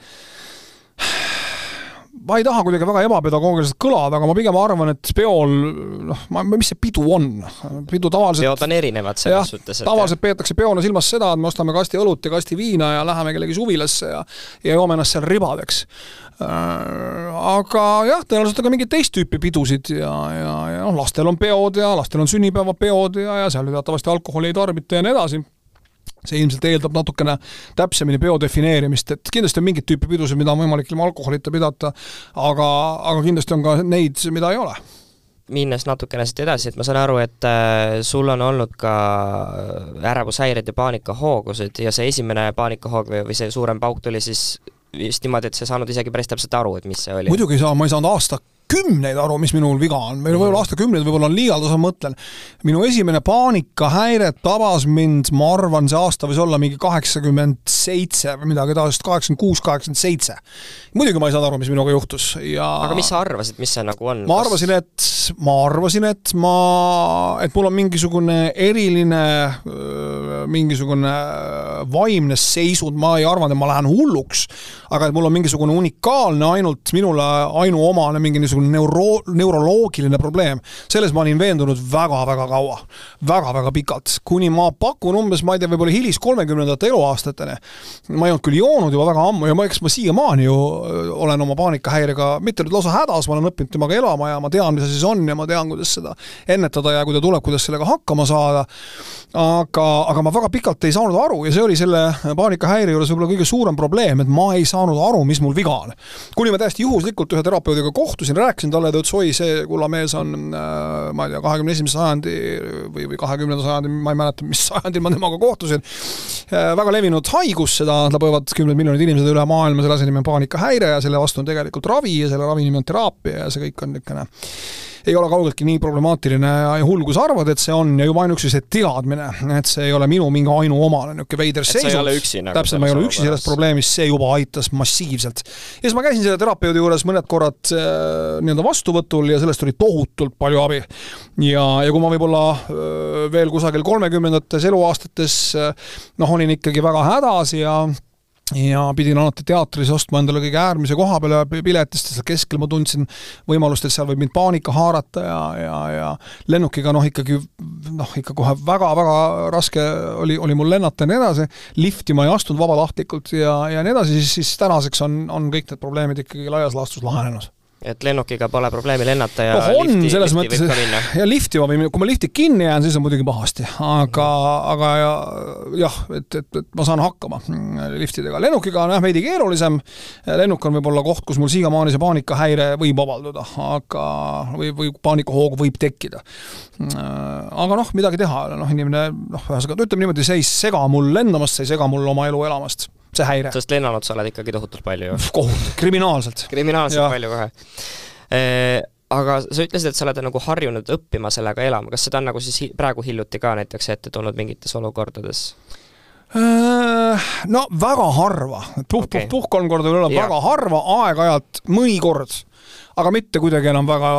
ma ei taha kuidagi väga ebapedagoogiliselt kõlada, aga ma pigem arvan, et peol noh, ma, mis see pidu on? pidu tavaliselt peod on erinevad selles jah, suhtes, tavaliselt peetakse peona silmas seda, et me ostame kasti õlut ja kasti viina ja läheme kellegi suvilasse ja ja joome ennast seal ribadeks. Äh, aga jah, tõenäoliselt on ka mingeid teist tüüpi pidusid ja, ja, ja noh, lastel on peod ja lastel on sünnipäevapeod ja, ja seal ju teatavasti alkoholi ei tarbita ja nii edasi see ilmselt eeldab natukene täpsemini peo defineerimist, et kindlasti on mingit tüüpi pidusid, mida on võimalik ilma alkoholita pidada, aga, aga kindlasti on ka neid, mida ei ole minnes natukene siit edasi, et ma saan aru, et äh, sul on olnud ka ärevushäired ja paanikahoogusid ja see esimene paanikahoog või, või see suurem pauk tuli siis vist niimoodi, et sa ei saanud isegi päris täpselt aru, et mis see oli? muidugi ei saa, ma ei saanud aasta kümneid aru, mis minul viga on, või võib-olla aastakümneid, võib-olla on liialdus, ma mõtlen. minu esimene paanikahäire tabas mind, ma arvan, see aasta võis olla mingi kaheksakümmend seitse või midagi taolist, kaheksakümmend kuus, kaheksakümmend seitse. muidugi ma ei saanud aru, mis minuga juhtus ja aga mis sa arvasid, mis see nagu on? ma arvasin, et, ma arvasin, et ma, et mul on mingisugune eriline, mingisugune vaimne seisund, ma ei arvanud, et ma lähen hulluks, aga et mul on mingisugune unikaalne, ainult minule ainuomane mingi niisugune mingisugune neuro, neuroloogiline probleem. selles ma olin veendunud väga-väga kaua väga,, väga-väga pikalt, kuni ma pakun umbes, ma ei tea, võib-olla hilis kolmekümnendate eluaastateni. ma ei olnud küll joonud juba väga ammu ja ma, eks ma siiamaani ju olen oma paanikahäirega, mitte nüüd lausa hädas, ma olen õppinud temaga elama ja ma tean, mis asi see on ja ma tean, kuidas seda ennetada ja kui ta tuleb, kuidas sellega hakkama saada. aga, aga ma väga pikalt ei saanud aru ja see oli selle paanikahäire juures võib-olla kõige suurem probleem, et ma ei saanud aru, mis mul viga on. kuni ma täiesti juhuslikult ühe terapeudiga kohtusin, rääkisin talle, ta ütles, oi, see kulla mees on äh, ma ei tea, kahekümne esimese sajandi või, või kahekümnenda sajandi, ma ei mäleta, mis sajandil ma temaga kohtusin äh,, väga levinud haigus, seda tapevad kümned miljonid inimesed üle maailma, selle asja nimi on paanikahäire ja selle vastu on tegelikult ravi ja selle ravi nimi on teraapia ja see kõik on niisugune ei ole kaugeltki nii problemaatiline ja hull, kui sa arvad, et see on ja juba ainuüksi see teadmine, et see ei ole minu mingi ainuomane niisugune veider seisund. Nagu täpselt, ma ei ole üksi selles probleemis, see juba aitas massiivselt. ja siis ma käisin selle terapeudi juures mõned korrad äh, nii-öelda vastuvõtul ja sellest oli tohutult palju abi. ja, ja kui ma võib-olla äh, veel kusagil kolmekümnendates eluaastates äh, noh, olin ikkagi väga hädas ja ja pidin alati teatris ostma endale kõige äärmise koha peale piletist ja seal keskel ma tundsin võimalust, et seal võib mind paanika haarata ja, ja, ja lennukiga noh, ikkagi noh, ikka kohe väga-väga raske oli, oli mul lennata ja nii edasi, lifti ma ei astunud vabatahtlikult ja, ja nii edasi, siis, siis tänaseks on, on kõik need probleemid ikkagi laias laastus lahenenud et lennukiga pole probleemi lennata ja no, on, lifti, selles lifti mõttes, ja lifti ma võin, kui ma lifti kinni jään, siis on muidugi pahasti, aga, aga ja, jah, et, et, et ma saan hakkama liftidega. lennukiga on jah veidi keerulisem, lennuk on võib-olla koht, kus mul siiamaani see paanikahäire võib avalduda, aga, või, või paanikahoog võib tekkida. aga noh, midagi teha. Ei ole, noh, inimene noh, ühesõnaga ütleme niimoodi, see ei sega mul lendamast, see ei sega mul oma elu elamast see häire. sest lennanud sa oled ikkagi tohutult palju ju. kohutavalt, kriminaalselt. kriminaalselt ja. palju kohe e aga sa ütlesid, et sa oled nagu harjunud õppima sellega elama, kas seda on nagu siis praegu hiljuti ka näiteks ette tulnud mingites olukordades? No väga harva, puh okay., puh, puh kolm korda üle, väga harva, aeg-ajalt mõnikord aga mitte kuidagi enam väga,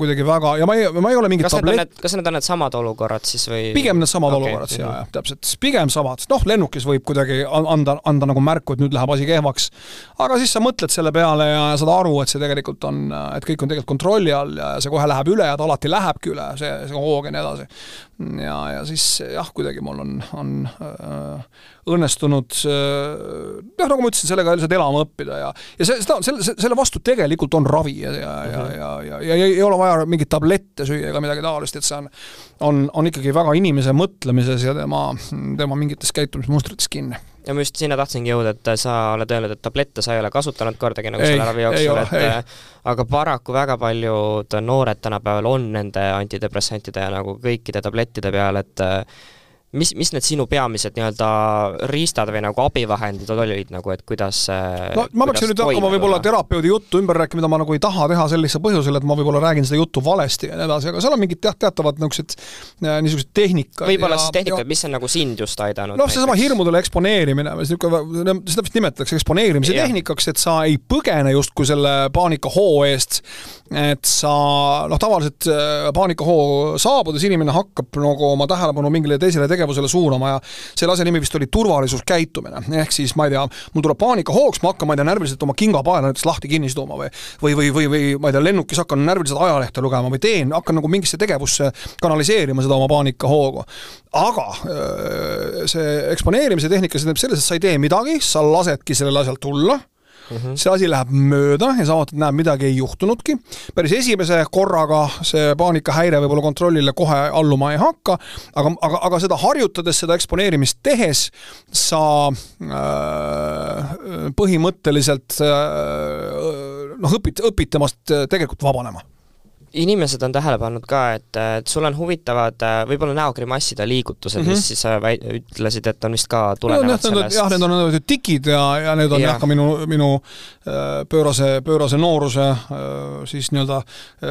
kuidagi väga ja ma ei, ma ei ole mingit kas tablett. kas need on needsamad olukorrad siis või? pigem needsamad okay. olukorrad, jaa, jah, täpselt, pigem samad, noh, lennukis võib kuidagi anda, anda nagu märku, et nüüd läheb asi kehvaks. aga siis sa mõtled selle peale ja saad aru, et see tegelikult on, et kõik on tegelikult kontrolli all ja see kohe läheb üle ja ta alati lähebki üle, see, see hoog ja nii edasi. Ja, ja siis jah, kuidagi mul on, on äh, õnnestunud noh, nagu ma ütlesin, sellega lihtsalt elama õppida ja, ja see, seda, selle, selle vastu tegelikult on ravi ja, ja -huh. ja, ja, ja, ja, ja ei ole vaja mingeid tablette süüa ega midagi taolist, et see on, on, on ikkagi väga inimese mõtlemises ja tema, tema mingites käitumismustrites kinni ja ma just sinna tahtsingi jõuda, et sa oled öelnud, et tablette sa ei ole kasutanud kordagi nagu ei, selle ravi jooksul, et ei. aga paraku väga paljud noored tänapäeval on nende antidepressantide ja nagu kõikide tablettide peal, et mis, mis need sinu peamised nii-öelda riistad või nagu abivahendid olid nagu, et kuidas no ma peaksin nüüd hakkama võib-olla terapeudi juttu ümber rääkima, mida ma nagu ei taha teha sellisel põhjusel, et ma võib-olla räägin seda juttu valesti ja nii edasi, aga seal on mingid jah, teatavad niisugused äh, niisugused tehnikad. võib-olla siis tehnikad, mis on nagu sind just aidanud? noh, seesama hirmudele eksponeerimine niisugune, seda vist nimetatakse eksponeerimise yeah. tehnikaks, et sa ei põgene justkui selle paanikahoo eest, et sa noh, tavaliselt äh, paanikahoo saabudes inimene hakkab nagu oma tähelepanu mingile teisele tegevusele tegevusele suunama ja selle asja nimi vist oli turvalisuskäitumine. ehk siis ma ei tea, mul tuleb paanikahoogs, ma hakkan, ma ei tea, närviliselt oma kingapaela näiteks lahti kinni siduma või või, või, või, või ma ei tea, lennukis hakkan närviliselt ajalehte lugema või teen, hakkan nagu mingisse tegevusse kanaliseerima seda oma paanikahoogu. aga see eksponeerimise tehnika, tähendab selles, et sa ei tee midagi, sa lasedki sellel asjal tulla -hmm. see asi läheb mööda ja sa vaatad, näed, midagi ei juhtunudki. päris esimese korraga see paanikahäire võib-olla kontrollile kohe alluma ei hakka, aga, aga, aga seda harjutades, seda eksponeerimist tehes sa äh, põhimõtteliselt äh, noh, õpid, õpid temast tegelikult vabanema inimesed on tähele pannud ka, et, et sul on huvitavad äh, võib-olla näogrimasside liigutused mm, -hmm. mis siis sa väi-, ütlesid, et on vist ka tulenevad no, sellest. jah, need on need tikid ja, ja need on ja. jah ka minu, minu äh, pöörase, pöörase nooruse äh, siis nii-öelda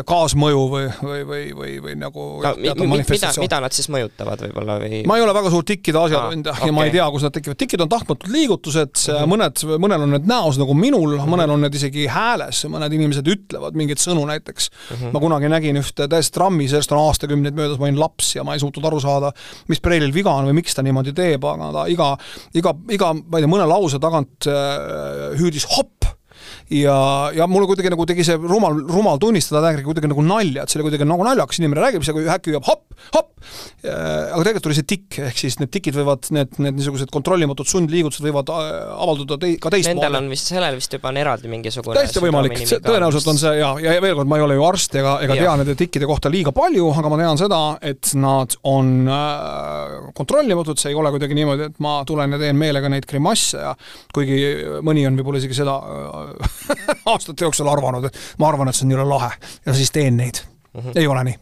kaasmõju või, või, või, või, või nagu no, mida, mida nad siis mõjutavad võib-olla või? ma ei ole väga suur tikkide asjatundja ah, okay. ja ma ei tea, kus nad tekivad. tikid on tahtmatud liigutused mm, -hmm. mõned, mõnel on need näos nagu minul mm, -hmm. mõnel on need isegi hääles, mõned inimesed ütlevad mingeid sõnu näiteks mm. -hmm. ma kunagi nägin ühte täiesti trammi, sellest on aastakümneid möödas, ma olin laps ja ma ei suutnud aru saada, mis Preilil viga on või miks ta niimoodi teeb, aga ta iga, iga, iga, ma ei tea, mõne lause tagant äh, hüüdis hopp ja, ja mulle kuidagi nagu tegi see rumal, rumal tunnistada täiega kuidagi nagu nalja, et see oli kuidagi nagu naljakas, inimene räägib, siis äkki hüüab hopp, hopp, aga tegelikult oli see tikk, ehk siis need tikid võivad, need, need niisugused kontrollimatud sundliigutused võivad äh, avalduda tei-, ka teistmoodi. Nendel on vist, sellel vist juba on eraldi mingisugune täiesti võimalik, tõenäoliselt on see ja, ja veel kord, ma ei ole ju arst ega, ega tea nende tikkide kohta liiga palju, aga ma tean seda, et nad on äh, kontrollimatud, see ei ole kuidagi niimoodi, et ma tulen ja teen meelega neid grimasse ja kuigi mõni on võib-olla isegi seda äh, aastate jooksul arvanud, et ma arvan, et see on jõle lahe ja siis teen neid mm. -hmm. ei ole nii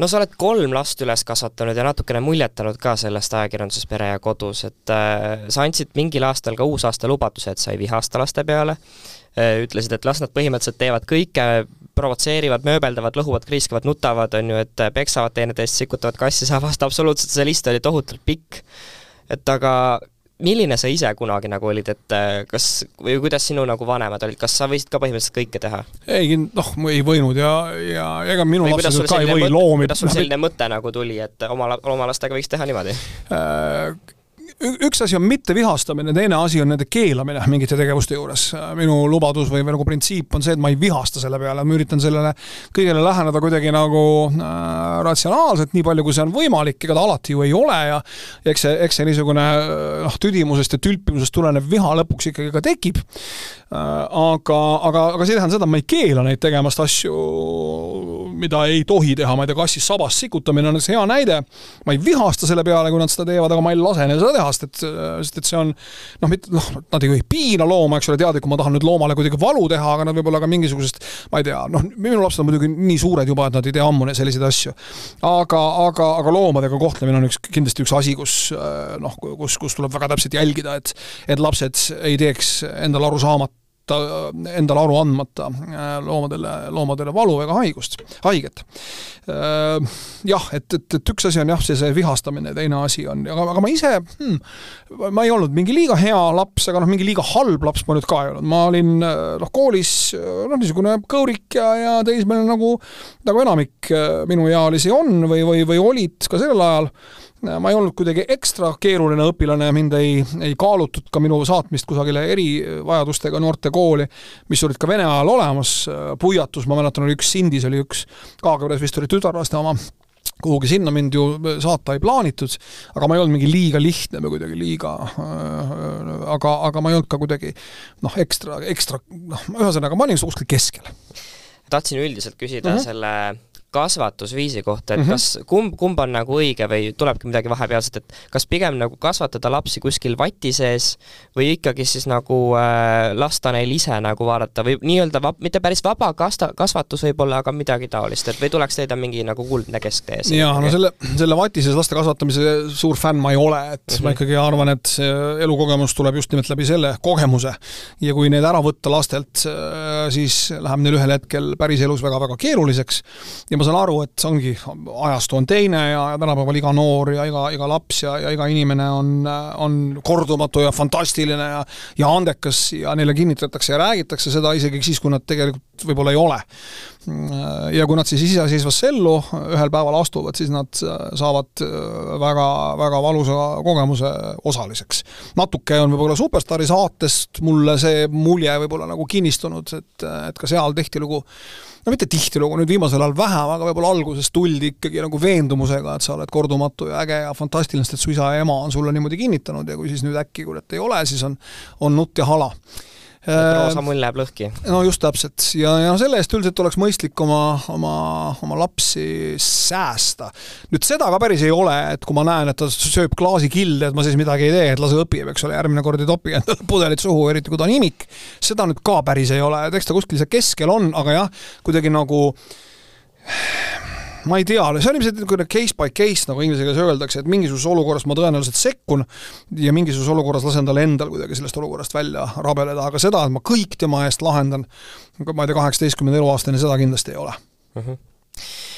no sa oled kolm last üles kasvatanud ja natukene muljetanud ka sellest ajakirjanduses Pere ja kodus, et äh, sa andsid mingil aastal ka uusaasta lubaduse, et sa ei vihasta laste peale äh,, ütlesid, et las nad põhimõtteliselt teevad kõike, provotseerivad, mööbeldavad, lõhuvad, kriiskavad, nutavad, on ju, et peksavad teineteist, sikutavad kassi, sa vastu absoluutselt, see list oli tohutult pikk. et aga milline sa ise kunagi nagu olid, et äh, kas või kuidas sinu nagu vanemad olid, kas sa võisid ka põhimõtteliselt kõike teha? ei, noh, ma ei võinud ja, ja ega minu lapsed ka ei või loomi kuidas sul selline mõte nagu tuli, et oma, oma lastega võiks teha niimoodi äh,? Üks asi on mitte vihastamine, teine asi on nende keelamine mingite tegevuste juures. minu lubadus või, või nagu printsiip on see, et ma ei vihasta selle peale, ma üritan sellele kõigele läheneda kuidagi nagu äh, ratsionaalselt, nii palju kui see on võimalik, ega ta alati ju ei ole ja eks see, eks see niisugune noh, tüdimusest ja tülpimusest tulenev viha lõpuks ikkagi ka tekib äh,. aga, aga, aga see ei tähenda seda, et ma ei keela neid tegemast asju, mida ei tohi teha, ma ei tea, kassis sabas sikutamine on üks hea näide. ma ei vihasta selle peale, kui nad seda teevad, aga ma ei lase neil seda teha sest et, sest et see on noh, mitte noh, nad ei piina looma, eks ole, teadlikult ma tahan nüüd loomale kuidagi valu teha, aga nad võib-olla ka mingisugusest, ma ei tea, noh, minu lapsed on muidugi nii suured juba, et nad ei tea ammu selliseid asju. aga, aga, aga loomadega kohtlemine on üks, kindlasti üks asi, kus noh, kus, kus tuleb väga täpselt jälgida, et et lapsed ei teeks endale aru saamata jätta endale aru andmata äh, loomadele, loomadele valu ega haigust, haiget. Äh, jah, et, et, et üks asi on jah, see, see vihastamine, teine asi on, aga, aga ma ise hmm,, ma ei olnud mingi liiga hea laps, aga noh, mingi liiga halb laps ma nüüd ka ei olnud, ma olin noh, koolis noh, niisugune kõurik ja, ja teismeline nagu, nagu enamik minuealisi on või, või, või olid ka sellel ajal ma ei olnud kuidagi ekstra keeruline õpilane, mind ei, ei kaalutud ka minu saatmist kusagile erivajadustega noortekooli, mis olid ka Vene ajal olemas, Puiatus, ma mäletan, oli üks Sindis oli üks, Kaagveres vist oli tütarlaste oma, kuhugi sinna mind ju saata ei plaanitud, aga ma ei olnud mingi liiga lihtne või kuidagi liiga äh,, aga, aga ma ei olnud ka kuidagi noh, ekstra, ekstra, noh, ühesõnaga ma olin kuskil keskel. tahtsin üldiselt küsida mm -hmm. selle kasvatusviisi kohta, et mm -hmm. kas kumb, kumb on nagu õige või tulebki midagi vahepealset, et kas pigem nagu kasvatada lapsi kuskil vati sees või ikkagi siis nagu äh, lasta neil ise nagu vaadata või nii-öelda vab-, mitte päris vaba kasta-, kasvatus võib-olla, aga midagi taolist, et või tuleks leida mingi nagu kuldne kesktee? jaa, no selle, selle vati sees laste kasvatamise suur fänn ma ei ole, et mm -hmm. ma ikkagi arvan, et see elukogemus tuleb just nimelt läbi selle kogemuse. ja kui need ära võtta lastelt, äh, siis läheb neil ühel hetkel päriselus väga-väga keeruliseks ja ma saan aru, et see ongi, ajastu on teine ja, ja tänapäeval iga noor ja iga, iga laps ja, ja iga inimene on, on kordumatu ja fantastiline ja ja andekas ja neile kinnitatakse ja räägitakse seda isegi siis, kui nad tegelikult võib-olla ei ole. ja kui nad siis iseseisvasse ellu ühel päeval astuvad, siis nad saavad väga, väga valusa kogemuse osaliseks. natuke on võib-olla Superstaari saatest mulle see mulje võib-olla nagu kinnistunud, et, et ka seal tihtilugu no mitte tihtilugu, nüüd viimasel ajal vähem, aga võib-olla alguses tuldi ikkagi nagu veendumusega, et sa oled kordumatu ja äge ja fantastiline, sest et su isa ja ema on sulle niimoodi kinnitanud ja kui siis nüüd äkki kurat ei ole, siis on, on nutt ja hala roosa mull läheb lõhki. no just täpselt ja, ja selle eest üldiselt oleks mõistlik oma, oma, oma lapsi säästa. nüüd seda ka päris ei ole, et kui ma näen, et ta sööb klaasikilde, et ma siis midagi ei tee, et lase õpib, eks ole, järgmine kord ei topi endale pudelit suhu, eriti kui ta on imik. seda nüüd ka päris ei ole, et eks ta kuskil seal keskel on, aga jah, kuidagi nagu ma ei tea, see on ilmselt niisugune case by case, nagu inglise keeles öeldakse, et mingisuguses olukorras ma tõenäoliselt sekkun ja mingisuguses olukorras lasen tal endal kuidagi sellest olukorrast välja rabeleda, aga seda, et ma kõik tema eest lahendan, ma ei tea, kaheksateistkümnenda eluaastani, seda kindlasti ei ole mm. -hmm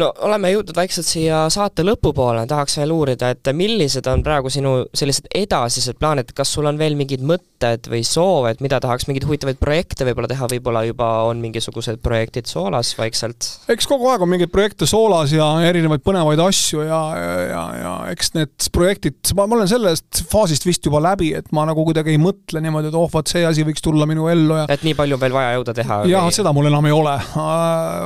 no oleme jõudnud vaikselt siia saate lõpupoole, tahaks veel uurida, et millised on praegu sinu sellised edasised plaanid, kas sul on veel mingid mõtted või soove, et mida tahaks, mingeid huvitavaid projekte võib-olla teha, võib-olla juba on mingisugused projektid soolas vaikselt? eks kogu aeg on mingeid projekte soolas ja erinevaid põnevaid asju ja, ja, ja, ja eks need projektid, ma, ma olen sellest faasist vist juba läbi, et ma nagu kuidagi ei mõtle niimoodi, et oh, vot see asi võiks tulla minu ellu ja et nii palju on veel vaja jõuda teha? jah, seda mul enam ei ole.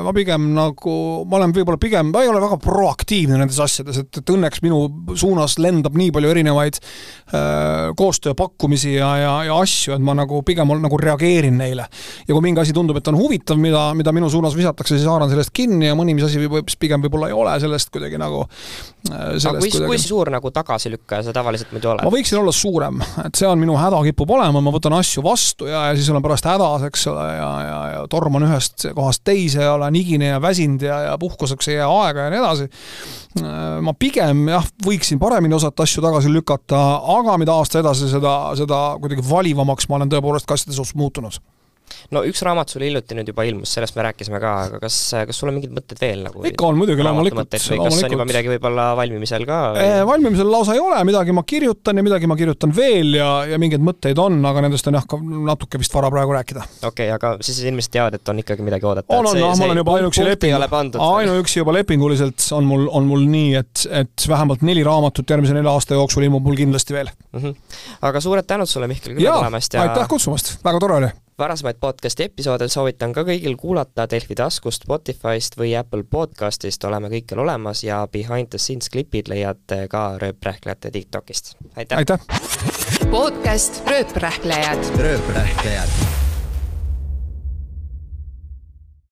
ma pigem nagu, ma olen võib-olla pigem, ma ei ole väga proaktiivne nendes asjades, et, et õnneks minu suunas lendab nii palju erinevaid äh, koostööpakkumisi ja, ja, ja asju, et ma nagu pigem nagu reageerin neile. ja kui mingi asi tundub, et on huvitav, mida, mida minu suunas visatakse, siis haaran sellest kinni ja mõni, mis asi võib, pigem võib-olla ei ole sellest kuidagi nagu äh,. aga kui, kuidagi... kui suur nagu tagasilükkaja sa tavaliselt muidu oled? ma võiksin olla suurem, et see on minu häda kipub olema, ma võtan asju vastu ja, ja siis olen pärast hädas, eks ole, ja, ja, ja torman ühest kohast teise ja olen higine ja väsinud ja, ja puhkuseks ei jää aega ja nii edasi. ma pigem jah, võiksin paremini osata asju tagasi lükata, aga mida aasta edasi, seda, seda kuidagi valivamaks ma olen tõepoolest ka asjade suhtes muutunud no üks raamat sul hiljuti nüüd juba ilmus, sellest me rääkisime ka, aga kas, kas sul on mingid mõtted veel nagu? ikka on muidugi, loomulikult. kas on juba midagi võib-olla valmimisel ka või...? valmimisel lausa ei ole, midagi ma kirjutan ja midagi ma kirjutan veel ja, ja mingeid mõtteid on, aga nendest on jah, natuke vist vara praegu rääkida. okei okay,, aga siis inimesed teavad, et on ikkagi midagi oodata? on, on, ma olen juba ainuüksi leping, ainuüksi juba lepinguliselt on mul, on mul nii, et, et vähemalt neli raamatut järgmise nelja aasta jooksul ilmub mul kindlasti veel mm. -hmm. aga suured tänud sulle, Mihkel, külla tulemast ja aitäh kutsumast, väga tore oli! Varasemaid podcasti episoode soovitan ka kõigil kuulata Delfi taskust, Spotify'st või Apple podcastist, oleme kõikjal olemas ja behind the scenes klipid leiate ka Rööprähklejate TikTokist. aitäh, aitäh.! podcast Rööprähklejad. rööprähklejad